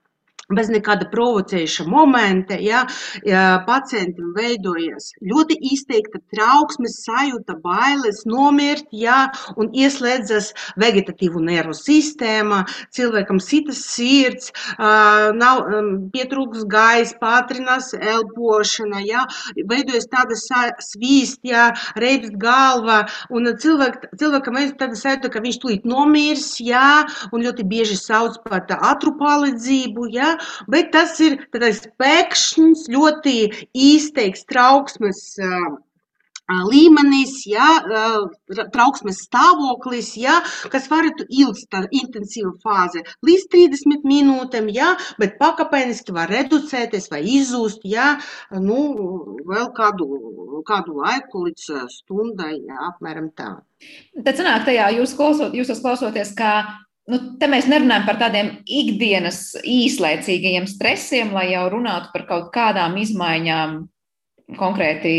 bez nekāda provocējuša momenta, ja, ja pacientam veidojas ļoti izteikta trauksmes sajūta, bailes nomirt, ja, un ieslēdzas vegetatīvu nervu sistēma, cilvēkam sitas sirds, nav pietrūks gais, pātrinās elpošana, ja, veidojas tāda svīst, ja, reibst galva, un cilvēk, cilvēkam veidojas tāda sajūta, ka viņš tūlīt nomirs, ja, un ļoti bieži sauc par ātru palīdzību, ja, bet tas ir tāds pēkšņs, ļoti izteikts trauksmes līmenis, ja, trauksmes stāvoklis, ja, kas varētu ilgt tā intensīva fāze līdz 30 minūtēm, ja, bet pakāpeniski var reducēties vai izzūst, ja, nu, vēl kādu, kādu laiku līdz stundai, ja, apmēram tā. Tad sanāk tajā jūs, klausot, jūs klausoties, ka nu, te mēs nerunājam par tādiem ikdienas īslaicīgajiem stresiem, lai jau runātu par kaut kādām izmaiņām konkrēti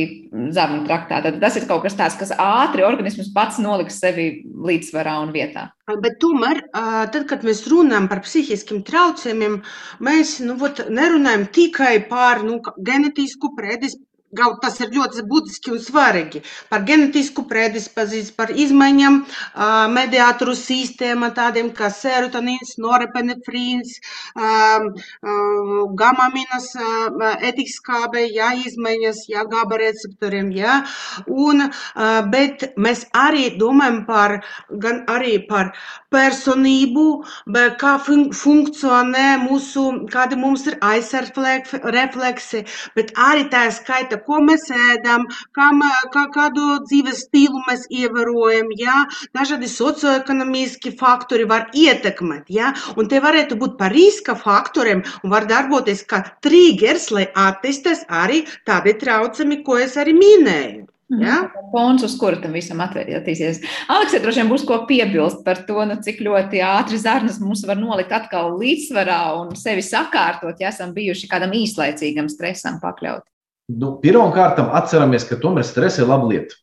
zarnu traktā. Tad tas ir kaut kas tāds, kas ātri organisms pats noliks sevi līdzsvarā un vietā. Bet tomēr, tad, kad mēs runājam par psihiskiem traucējumiem, mēs nu, vat, nerunājam tikai par nu, genetisku predispozīciju Kaut tas ir ļoti būtiski un svarīgi. Par genetisku predispozīciju, par izmaiņām mediātoru sistēmā, tādiem kā serotonīns, norepinefrīns, gamaminas, etiskābe, jā, izmaiņas, jā, GABA receptoriem, jā. Un, bet mēs arī domājam par, gan arī par personību, kā fun funkcionē mūsu, kādi mums ir aizsardzrefleksi, bet arī tā skaita ko mēs ēdam, kam, kā, kādu dzīves stilu mēs ievērojam, ja? dažādi socioekonomiski faktori var ietekmēt, ja? un te varētu būt par riska faktoriem un var darboties kā triggers, lai attīstās arī tādi traucami, ko es arī minēju. Mhm. Ja? Fons, uz kura tam visam attīstīsies. Aleksē, droši vien būs ko piebilst par to, nu, cik ļoti ātri zarnas mums var nolikt atkal līdzsvarā un sevi sakārtot, ja esam bijuši kādam īslaicīgam stresam pakļauti. Nu, Pirmkārt, atceramies, ka tomēr stress ir laba lieta.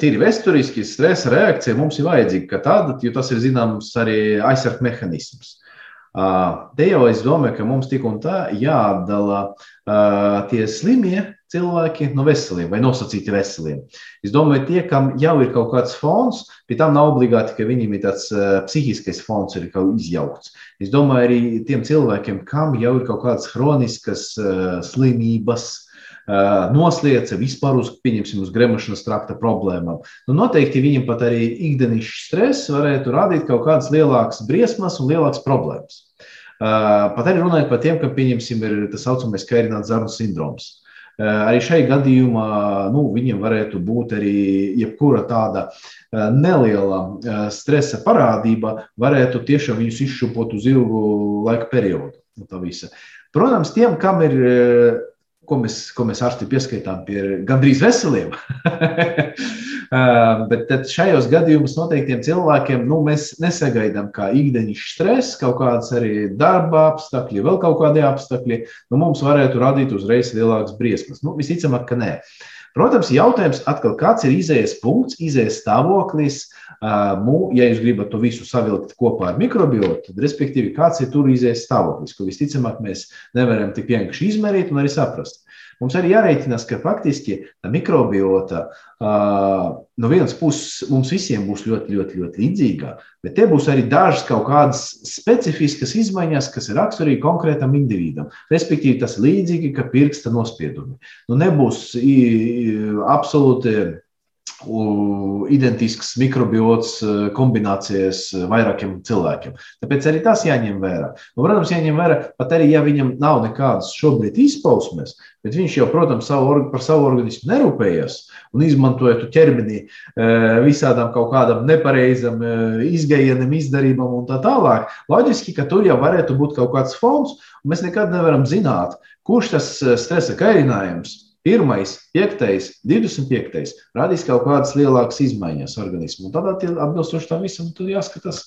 Tīri vēsturiski stresa reakcija mums ir vajadzīga kā tāda, jo tas ir zināms arī aizsardzības mehānisms. Te jau es domāju, ka mums tik un tā jāatdala tie slimie cilvēki no veseliem vai nosacīti veseliem. Es domāju, tie, kam jau ir kaut kāds fons, pie tam nav obligāti, ka viņiem ir tāds uh, psihiskais fons, ir kaut izjaukts. Es domāju, arī tiem cilvēkiem, kam jau ir kaut kādas chroniskas uh, slimības, noslēdza vispār uz, uz gremošanas trakta problēmām. Nu, noteikti viņam pat arī ikdienas stress varētu radīt kaut kādas lielākas briesmas un lielākas problēmas. Pat arī runājot par tiem, kam, pieņemsim, ir tas saucamais kairināts zarnu sindroms. Arī šai gadījumā nu, viņiem varētu būt arī jebkura tāda neliela stresa parādība, varētu tiešām viņus izšūpot uz ilgu laika periodu. Protams, tiem, kam ir ko mēs, ko mēs ārsti pieskaitām pie gandrīz veseliem. Bet šajos gadījumos noteiktiem cilvēkiem nu, mēs nesagaidām, kā ikdienas stress, kaut kādas arī darba apstākļi, vēl kaut kādi apstākļi. Nu, mums varētu radīt uzreiz lielākas briesmas. Nu, visticamāk, ka nē. Protams, jautājums atkal, kāds ir izējas punkts, izējas stāvoklis. Ja jūs gribat to visu savilkt kopā ar mikrobiotu, tad, respektīvi, kāds ir tur izējas stāvoklis, ko visticamāk mēs nevaram tik vienkārši izmērīt un arī saprast. Mums arī jārēķinās, ka faktiski tā mikrobiota no vienas puses mums visiem būs ļoti, ļoti, ļoti līdzīga, bet te būs arī dažas kaut kādas specifiskas izmaiņas, kas ir raksturīgi konkrētam individam. Respektīvi, tas līdzīgi kā pirksta nospiedumi. Nu, nebūs absolūti identisks mikrobiots kombinācijas vairākiem cilvēkiem. Tāpēc arī tas jāņem vērā. Nu, protams, jāņem vērā, pat arī ja viņam nav nekādas šobrīd izpausmes, bet viņš jau, protams, savu, par savu organismu nerūpējas un izmantoja to ķermeni visādām kaut kādam nepareizam izgājienam, izdarībam un tā tālāk. Loģiski, ka tur jau varētu būt kaut kāds fons, un mēs nekad nevaram zināt, kurš tas stresa kairinājums Pirmais, piektais, 25. radīs kaut kādas lielākas izmaiņas organismā. Tad, atbilstoši tam visam, tur jāskatās,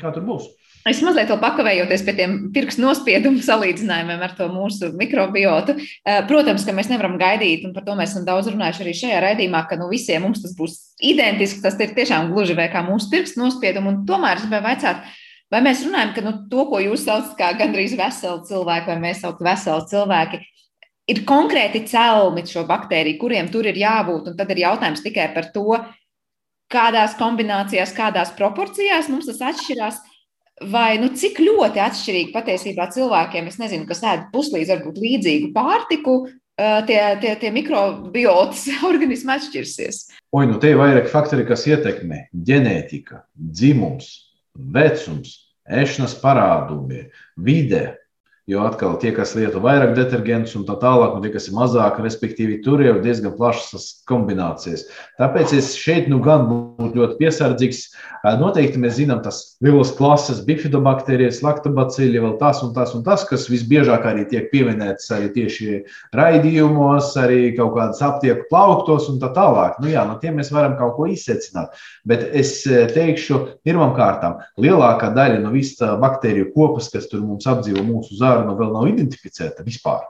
kā tur būs. Es mazliet pakavējoties pie tiem pirkstu nospiedumu salīdzinājumiem ar to mūsu mikrobiotu. Eh, protams, ka mēs nevaram gaidīt, un par to mēs esam daudz runājuši arī šajā raidījumā, ka nu, visiem mums tas būs identisks. Tas ir tiešām gluži vai kā mūsu pirkstu nospiedumu. Tomēr es gribēju vaicāt, vai mēs runājam, ka nu, to, ko jūs saucat par gandrīz veselu cilvēku, vai mēs saucam par veselu cilvēku, ir konkrēti celmi šo baktēriju, kuriem tur ir jābūt. Tad ir jautājums tikai par to, kādās kombinācijās, kādās proporcijās mums tas atšķirās. Vai nu, cik ļoti atšķirīgi patiesībā cilvēkiem, nezinu, kas ēd puslīdz varbūt līdzīgu pārtiku, tie, tie, tie mikrobiotas organismi atšķirsies. Oi, nu te ir vairāk faktori, kas ietekmē ģenētika, dzimums, vecums, ēšanas parādumi, vide, Jo atkal tie, kas lieto vairāk detergentus un tā tālāk, un tie, kas ir mazāk, respektīvi, tur jau ir diezgan plašas kombinācijas. Tāpēc es šeit nu gan būtu ļoti piesardzīgs. Noteikti mēs zinām tas lielos klases bifidobakterijas, laktobacīļi, vēl tas un tas un tas, kas visbiežāk arī tiek pieminēts arī tieši raidījumos, arī kaut kādas aptieku plauktos un tā tālāk. Nu jā, no tiem mēs varam kaut ko izsecināt. Bet es teikšu, pirmām kārtām, lielākā daļa no visas baktēriju kopas, kas tur mums apdzīvo mūsu zārā, saruna vēl nav identificēta vispār.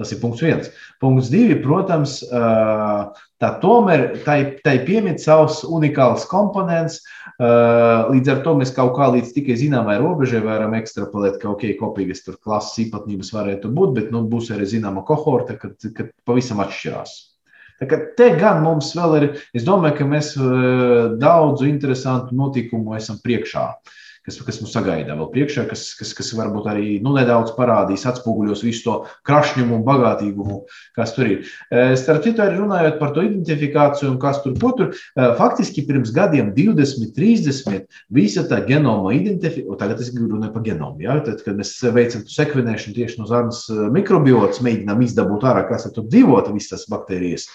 Tas ir punkts viens. Punkts divi, protams, tā tomēr tai, tai piemīt savs unikāls komponents. Līdz ar to mēs kaut kā līdz tikai zināmai robežai varam ekstrapolēt, ka ok, kopīgas tur klases īpatnības varētu būt, bet nu, būs arī zināma kohorte, kad, kad pavisam atšķirās. Te gan mums vēl ir, es domāju, ka mēs daudzu interesantu notikumu esam priekšā. Uh, kas, kas mums sagaida vēl priekšā, kas, kas, kas varbūt arī nu, nedaudz parādīs, atspoguļos visu to krašņumu un bagātīgumu, kas tur ir. Eh, starp citu, arī runājot par to identifikāciju un kas tur ko tur, eh, faktiski pirms gadiem 20, 30 visa tā genoma identifikācija, tagad es runāju par genomu, ja? tad, kad mēs veicam sekvenēšanu tieši no zarnas eh, mikrobiotas, mēģinām izdabūt ārā, kas tur dzīvot, visas tas baktērijas,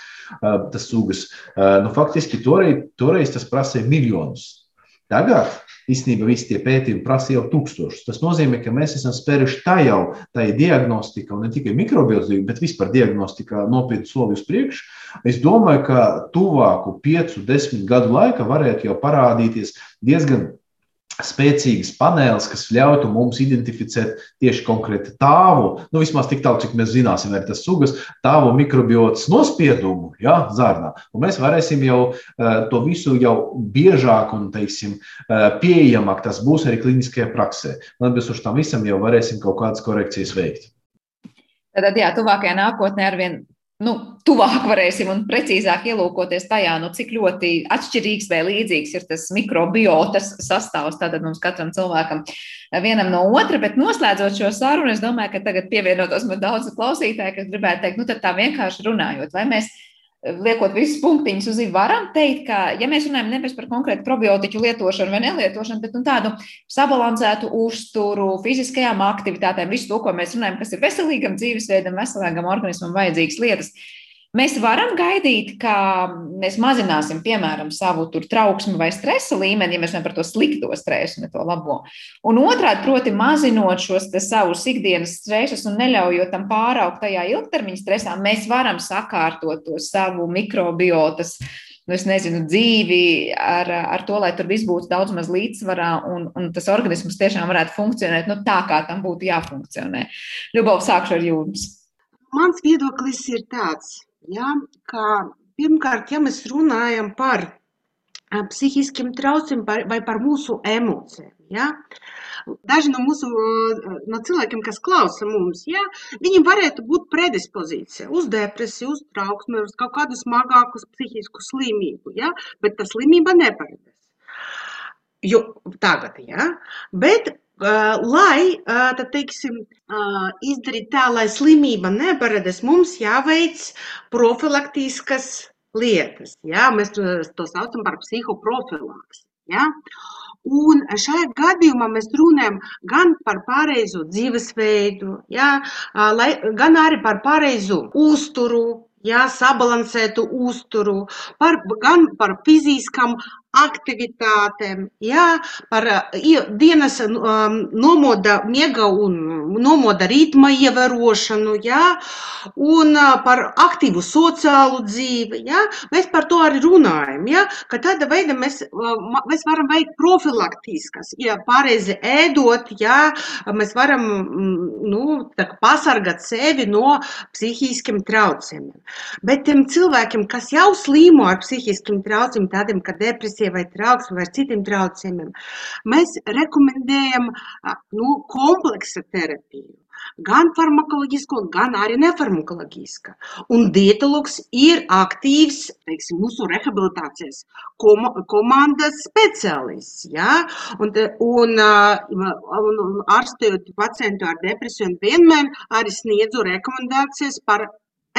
tas sugas. Nu, faktiski toreiz, toreiz tas prasīja miljonus. Tagad Īstenībā visi tie pētījumi prasa jau tūkstošus. Tas nozīmē, ka mēs esam spēruši tā jau tā diagnostika, un ne tikai mikrobioloģija, bet vispār diagnostika nopietnu soli uz priekšu. Es domāju, ka tuvāku piecu, desmit gadu laikā varētu jau parādīties diezgan spēcīgas paneles, kas ļautu mums identificēt tieši konkrēti tāvu, nu, vismaz tik tālu, cik mēs zināsim, arī tas sugas, tāvu mikrobiotas nospiedumu, ja, zārnā. Un mēs varēsim jau uh, to visu jau biežāk un, teiksim, uh, pieejamāk tas būs arī kliniskajā praksē. Un atbilstoši tam visam jau varēsim kaut kādas korekcijas veikt. Tad, jā, tuvākajā nākotnē arvien nu, tuvāk varēsim un precīzāk ielūkoties tajā, nu, cik ļoti atšķirīgs vai līdzīgs ir tas mikrobiotas sastāvs. Tātad mums katram cilvēkam vienam no otra, bet noslēdzot šo sarunu, es domāju, ka tagad pievienotos man daudz klausītāju, kas gribētu teikt, nu, tā vienkārši runājot, vai mēs liekot visus punktiņus uz īņa, varam teikt, ka, ja mēs runājam nevis par konkrētu probiotiķu lietošanu vai nelietošanu, bet nu, tādu sabalansētu uzturu, fiziskajām aktivitātēm, visu to, ko mēs runājam, kas ir veselīgam dzīvesveidam, veselīgam organismam vajadzīgas lietas. Mēs varam gaidīt, ka mēs mazināsim, piemēram, savu trauksmu vai stresa līmeni, ja mēs runājam par to slikto stresu, ne to labo. Un otrādi, proti, mazinot šos savus ikdienas stresus un neļaujot tam pāraukt tajā ilgtermiņa stresā, mēs varam sakārtot to savu mikrobiotas nu, nezinu, dzīvi ar, ar to, lai tur viss būtu daudz maz līdzsvarā un, un tas organisms tiešām varētu funkcionēt nu, tā, kā tam būtu jāfunkcionē. Ļubov, sākšu ar jums. Mans viedoklis ir tāds, Ja, ka pirmkārt, ja mēs runājam par psihiskiem traucējumiem vai par mūsu emocijām, ja, daži no mūsu no cilvēkiem, kas klausa mums, ja, viņiem varētu būt predispozīcija uz depresiju, uz trauksmi, uz kaut kādu smagāku psihisku slimību, ja, bet tā slimība neparādās. Jo tagad, ja, bet lai tad, teiksim, izdarītu tā, lai slimība neparādās, mums jāveic profilaktiskas lietas. Ja? Mēs to saucam par psihoprofilaks. Ja? Un šajā gadījumā mēs runājam gan par pareizu dzīvesveidu, ja, lai, gan arī par pareizu uzturu, ja, sabalansētu uzturu, par, gan par fiziskām aktivitātēm, jā, par dienas nomoda miega un nomoda ritma ievērošanu, jā, un par aktīvu sociālu dzīvi, jā. Mēs par to arī runājam, jā, ka tāda veida mēs, mēs varam veikt profilaktiskas, ja pareizi ēdot, jā, mēs varam, nu, tā pasargāt sevi no psihiskiem traucējumiem. Bet tiem cilvēkiem, kas jau slīmo ar psihiskiem traucējumiem, tādiem kā depresija, depresija vai trauksme vai citiem traucējumiem, mēs rekomendējam nu, kompleksa terapiju. Gan farmakoloģisko, gan arī nefarmakoloģiska. Un dietologs ir aktīvs teiksim, mūsu rehabilitācijas kom komandas speciālists. Ja? Un, un, un, un ārstējot pacientu ar depresiju, vienmēr arī sniedzu rekomendācijas par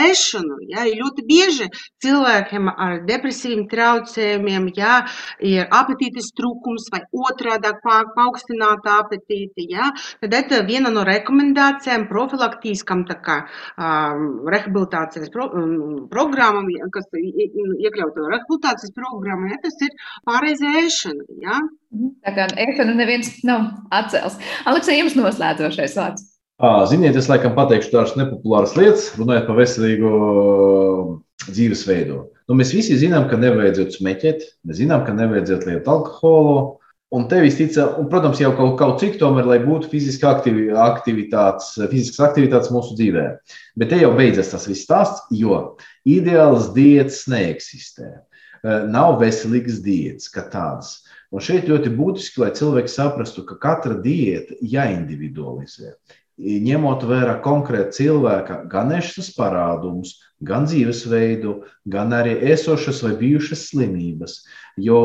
ēšanu. Ja, ļoti bieži cilvēkiem ar depresīviem traucējumiem ja, ir apetītes trūkums vai otrādi paaugstināta apetīte. Ja, tad tā ir viena no rekomendācijām profilaktīskam kā, um, rehabilitācijas pro, um, programmam, kas iekļauta rehabilitācijas programmā, ja, tas ir pareizi ēšana. Ja. Tā kā ēšanu neviens nav atcēlis. Aleksai, jums noslēdzošais vārds. Ziniet, es laikam pateikšu tādas nepopulāras lietas, runājot par veselīgu dzīvesveidu. Nu, mēs visi zinām, ka nevajadzētu smēķēt, mēs zinām, ka nevajadzētu lietot alkoholu. Un te visticamāk, un, protams, jau kaut, kaut cik tomēr, lai būtu fiziska aktivi, aktivitātes, fiziskas aktivitātes mūsu dzīvē. Bet te jau beidzas tas viss stāsts, jo ideāls diets neeksistē. Nav veselīgas diētas kā tādas. Un šeit ļoti būtiski, lai cilvēki saprastu, ka katra diēta jāindividualizē ņemot vērā konkrēti cilvēka gan ešas parādumus, gan dzīvesveidu, gan arī esošas vai bijušas slimības. Jo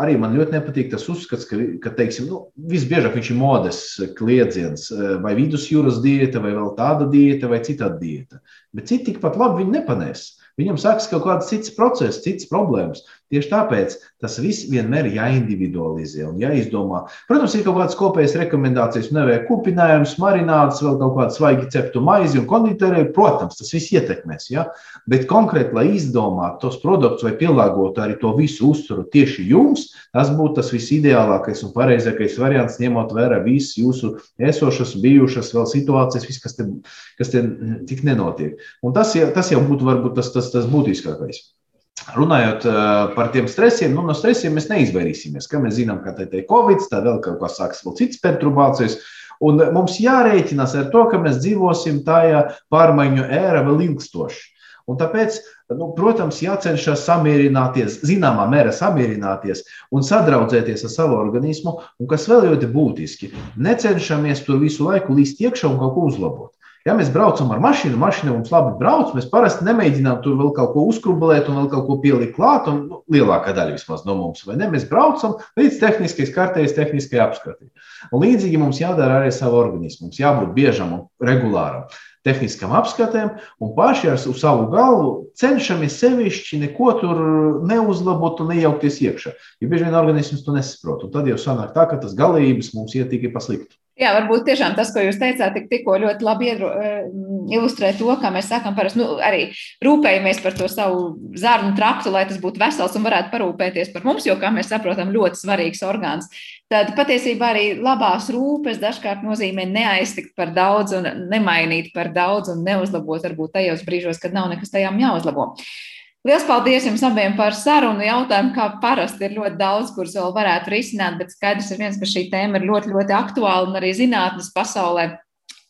arī man ļoti nepatīk tas uzskats, ka, ka teiksim, nu, visbiežāk viņš ir modes kliedziens, vai vidusjūras diēta, vai vēl tāda diēta, vai citāda diēta. Bet citi tikpat labi viņi nepanēs. Viņam sākas kaut kāds cits process, cits problēmas. Tieši tāpēc tas viss vienmēr ir jāindividualizē un jāizdomā. Protams, ir kaut kādas kopējas rekomendācijas, nevajag kupinājumus, marinātus, vēl kaut kādu svaigi ceptu maizi un konditeriju. Protams, tas viss ietekmēs. Ja? Bet konkrēti, lai izdomātu tos produktus vai pielāgotu arī to visu uzturu tieši jums, tas būtu tas visideālākais un pareizākais variants, ņemot vērā visas jūsu esošas, bijušas vēl situācijas, viss, kas te, kas te tik nenotiek. Un tas, tas jau būtu varbūt tas tas, tas būtiskākais. Runājot par tiem stresiem, nu, no stresiem mēs neizvairīsimies. Kā mēs zinām, ka tā ir Covid, tā vēl kaut kas sāks, vēl citas perturbācijas. Un mums jārēķinās ar to, ka mēs dzīvosim tajā pārmaiņu ērā vēl ilgstoši. Un tāpēc, nu, protams, jācenšas samierināties, zināmā mērā samierināties un sadraudzēties ar savu organismu. Un kas vēl ļoti būtiski, necenšamies tur visu laiku līst iekšā un kaut ko uzlabot. Ja mēs braucam ar mašīnu, mašīna mums labi brauc, mēs parasti nemēģinām tur vēl kaut ko uzkrubelēt un vēl kaut ko pielikt klāt. Un, nu, lielākā daļa vismaz no mums, vai ne? Mēs braucam līdz tehniskajai kārtēji, tehniskajai apskatī. Un līdzīgi mums jādara arī savu organismu. Mums jābūt biežam un regulāram tehniskam apskatēm, un paši ar savu galvu cenšamies sevišķi neko tur neuzlabot un nejaukties iekšā. Jo bieži vien organisms to nesaprot. Un tad jau sanāk tā, ka tas galības mums iet tikai pa sliktu. Jā, varbūt tiešām tas, ko jūs teicāt, tik, tikko ļoti labi iedro, eh, ilustrē to, kā mēs sakām, parasti nu, arī rūpējamies par to savu zarnu traktu, lai tas būtu vesels un varētu parūpēties par mums, jo, kā mēs saprotam, ļoti svarīgs orgāns. Tad patiesībā arī labās rūpes dažkārt nozīmē neaiztikt par daudz un nemainīt par daudz un neuzlabot varbūt tajos brīžos, kad nav nekas tajām jāuzlabo. Lielas paldies jums abiem par sarunu. Jautājumu, kā parasti, ir ļoti daudz, kurus vēl varētu risināt, bet skaidrs ir viens, ka šī tēma ir ļoti, ļoti aktuāla un arī zinātnes pasaulē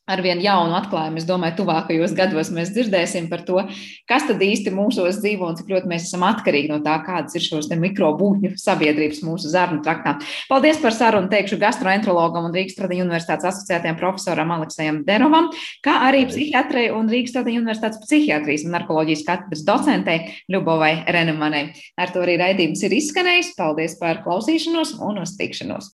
ar vien jaunu atklājumu. Es domāju, tuvākajos gados mēs dzirdēsim par to, kas tad īsti mūsos dzīvo un cik ļoti mēs esam atkarīgi no tā, kādas ir šos mikrobūtņu sabiedrības mūsu zarnu traktā. Paldies par sarunu, teikšu gastroenterologam un Rīgas Tradiņu universitātes asociētajam profesoram Aleksējam Derovam, kā arī psihiatrei un Rīgas Tradiņu universitātes psihiatrijas un narkoloģijas katedras docentei Ļubovai Renemanai. Ar to arī raidījums ir izskanējis. Paldies par klausīšanos un uz tikšanos!